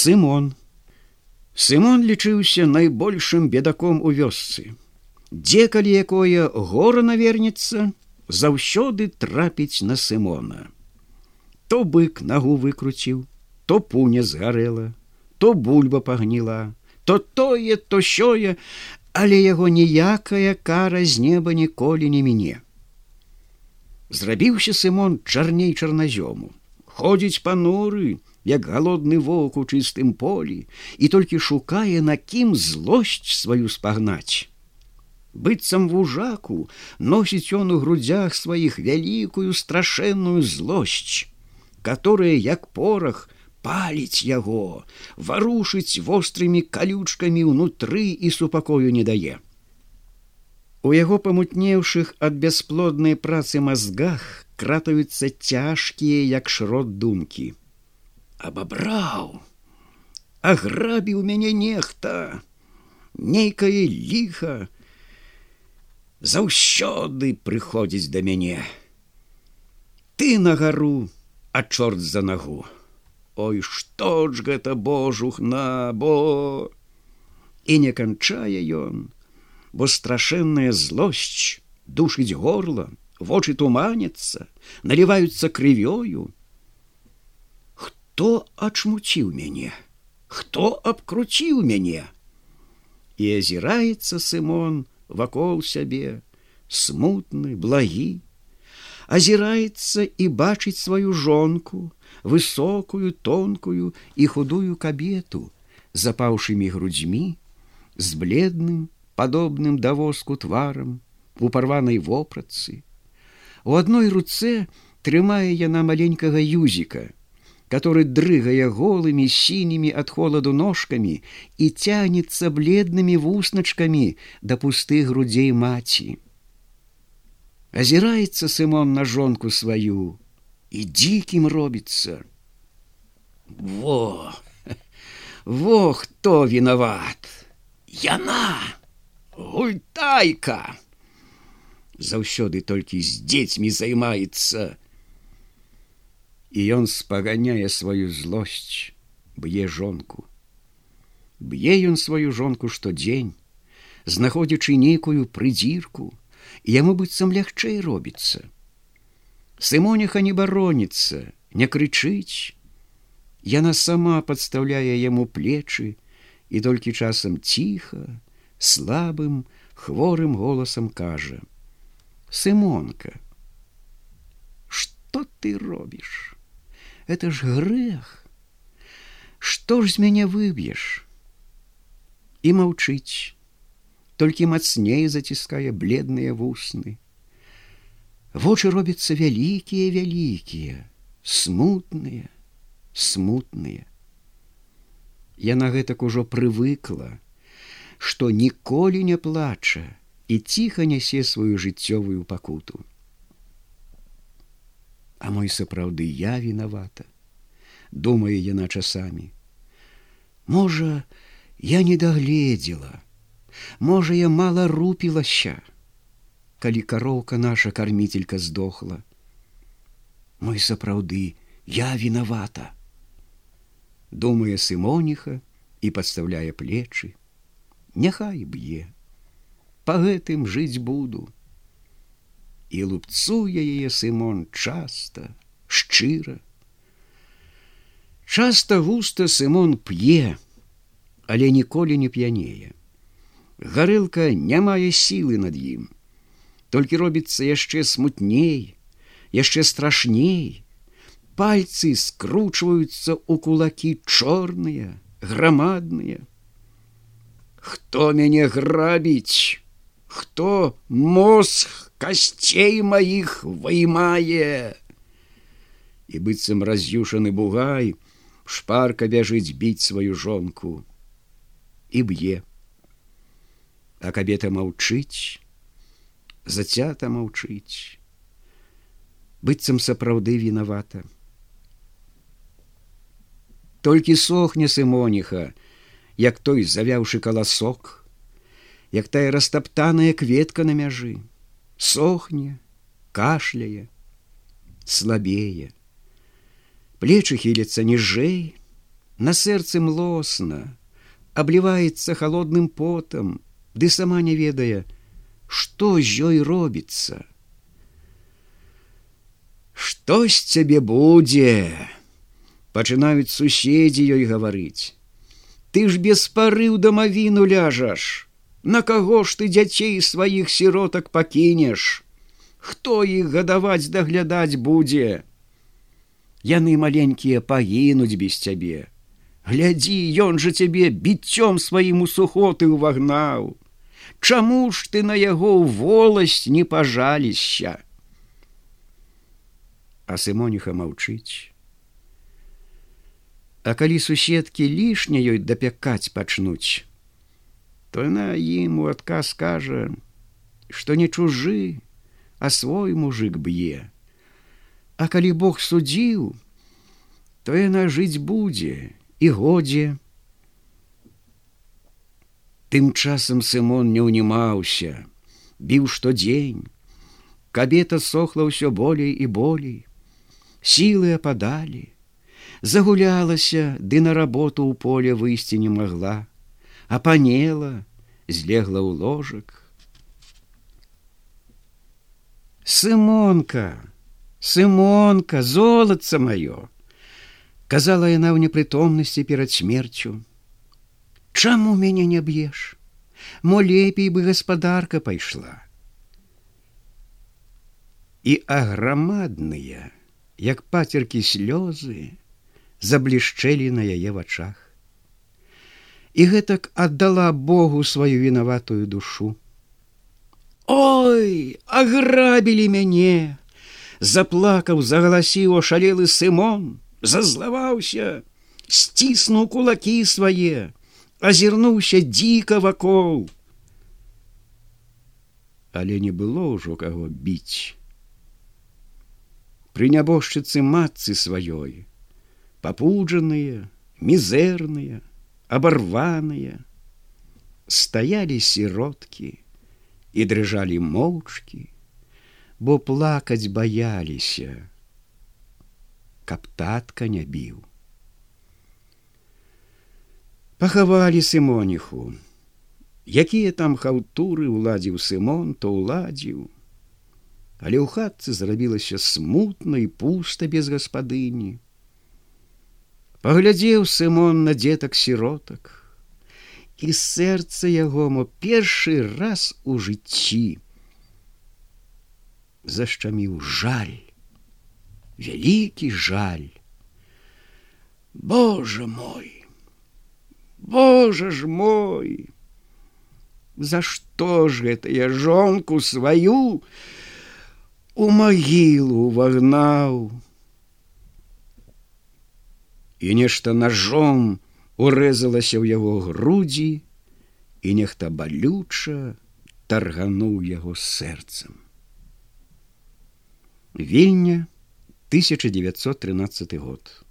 Сымон. Сымон лічыўся найбольшым бедаком у вёсцы. Дзекалі якое гора навернецца, заўсёды трапіць на Сымона. То бык нагу выкруціў, то пуня згарэла, то бульба пагніла, то тое, то сёе, але яго ніякая кара з неба ніколі не мяне. Зрабіўся Сымон чарней чарназёму, ходзіць пануры, як галодны воўк у чыстым полі і толькі шукае на кім злосць сваю спагнаць. Быццам вужаку носіць ён у грудзях сваіх вялікую страшэнную злосць, которая як порах паліць яго, варушыць вострымі калючкамі ўнутры і супакою не дае. У яго памутнеўшых ад бясплоднай працы мазгах кратаюцца цяжкія як шрот думкі абабраў аграбіў мяне нехта нейкае ліха заўсёды прыходзіць да мяне ты на гару а чорт за нагу ой што ж гэта божух на бо? І не канчае ён бо страшэнная злосць душыць горла вочы туманяцца наліваюцца крывёю хто ачмуціў мяне? Хто абкруціў мяне? І азіраецца сымон вакол сябе смутны благі. Азіраецца і бачыць сваю жонку высокую тонкую і худую кабету запаўшымі грудзьмі з бледным падобным да воску тварам у парванай вопратцы. У адной руцэ трымае яна маленькага юзіка который дрыгая голыми синими от холоду ножками и тянется бледными вусначками до пустых грудей мати. Озирается Сымон на жонку свою и диким робится. Во! Во кто виноват! Яна! Гультайка! Заўсёды толькі з дзецьмі займаецца, і ён спаганяе сваю злосць б'е жонку. Б'е ён сваю жонку штодзень знаходзячы нейкую прыдзірку яму быццам лягчэй робіцца. Сымоніха не бароніцца не крычыць. Яна сама падстаўляе яму плечы і толькі часам ціха слабым хворым голасам кажа сымонка что ты робіш это ж грех. Что ж з мяне выб'еш і маўчыць толькі мацней заціскае бледныя вусны вочы робяцца вялікія вялікія смутныя смутныя яна гэтак ужо прывыкла што ніколі не плача і ціха нясе сваю жыццёвую пакуту А мой сапраўды я виновата, думае яна часамі. Можа, я не дагледзела, Можа, я мала рупілася, калі кароўка наша кармітелька здохла. Мой сапраўды, я виновата. Думае сымоніха і падстаўляе плечы, Няхай б'е, Па гэтым жыць буду і лупцуе яе сымон часта шчыра. Часто густа сымон п'е але ніколі не п'янее. Гарэлка не мае сілы над ім. Толькі робіцца яшчэ смутней яшчэ страшней. Пальцы скручваюцца ў кулакі чорныя грамадныя. Хто мяне грабіць хто мозг касцей маіх ваймае і быццам раз'юшаны бугай шпарка бяжыць біць сваю жонку і б'е. А кабета маўчыць зацята маўчыць. Быццам сапраўды вінавата. Толькі сохне сымоніха як той завяўшы каласок як тая растаптаная кветка на мяжы сохне, кашляе, слабее. Плечы хіліцца ніжэй, На сэрцы млосна, абліваецца холодным потам, ды сама не ведае, што з ёй робіцца. Што з цябе будзе? Пачынаюць суседзі ёй гаварыць. Ты ж без пары ў дамавіну ляжаш. На каго ж ты дзяцей сваіх сіротак пакінеш? Хто іх гадаваць даглядаць будзе? Яны маленькія пагінуць без цябе. Глядзі, ён жа цябе біццём сваім у сухоты ўвагнаў. Чаму ж ты на яго воласць не пажаліся? А Сымоніха маўчыць. А калі суседкі лішне ёй дапякаць пачнуць, то яна ім у адказ кажа, што не чужы, а свой мужик б'е. А калі Бог судзіў, то яна жыць будзе і годзе. Тым часам Сымон не ўнімаўся, біў штодзень. Кабета сохла ўсё болей і болей. Сілы ападалі, загулялася, ды на работу ў поле выйсці не магла апанела, злегла ў ложак. Сымонка, Сымонка, золаца маё, казала яна ў непрытомнасці перад смерцю. Чаму мяне не б'еш? Мо лепей бы гаспадарка пайшла. І аграмадныя, як пацеркі слёзы, заблішчэлі на яе вачах і гэтак аддала Богу сваю вінаватую душу. Ой, аграбілі мяне! Заплакаў, загаласіў ашалелы Сымон, зазлаваўся, сціснуў кулакі свае, азірнуўся дзіка вакол. Але не было ўжо каго біць. Пры нябожчыцы матцы сваёй, папуджаныя, мізэрныя, оборваныя, стаялі сіроткі і дрыжалі моўчкі, бо плакаць баяліся, каб татка не біў. Пахавалі сымоніху, якія там хаўтуры ўладзіў сымон, то ўладзіў, але ў хатцы зрабілася смутна і пуста без гаспадыні, Паглядзеў Сымон на дзетак сіротак, і сэрца яго мо першы раз у жыцці зашчаміў жаль, вялікі жаль. Боже мой, Боже ж мой! За што ж гэта я жонку сваю у магілу вагнаў? І нешта ножом урэзалася ў яго грудзі і нехта балюча таргануў яго сэрцам. Вільня 1913 год.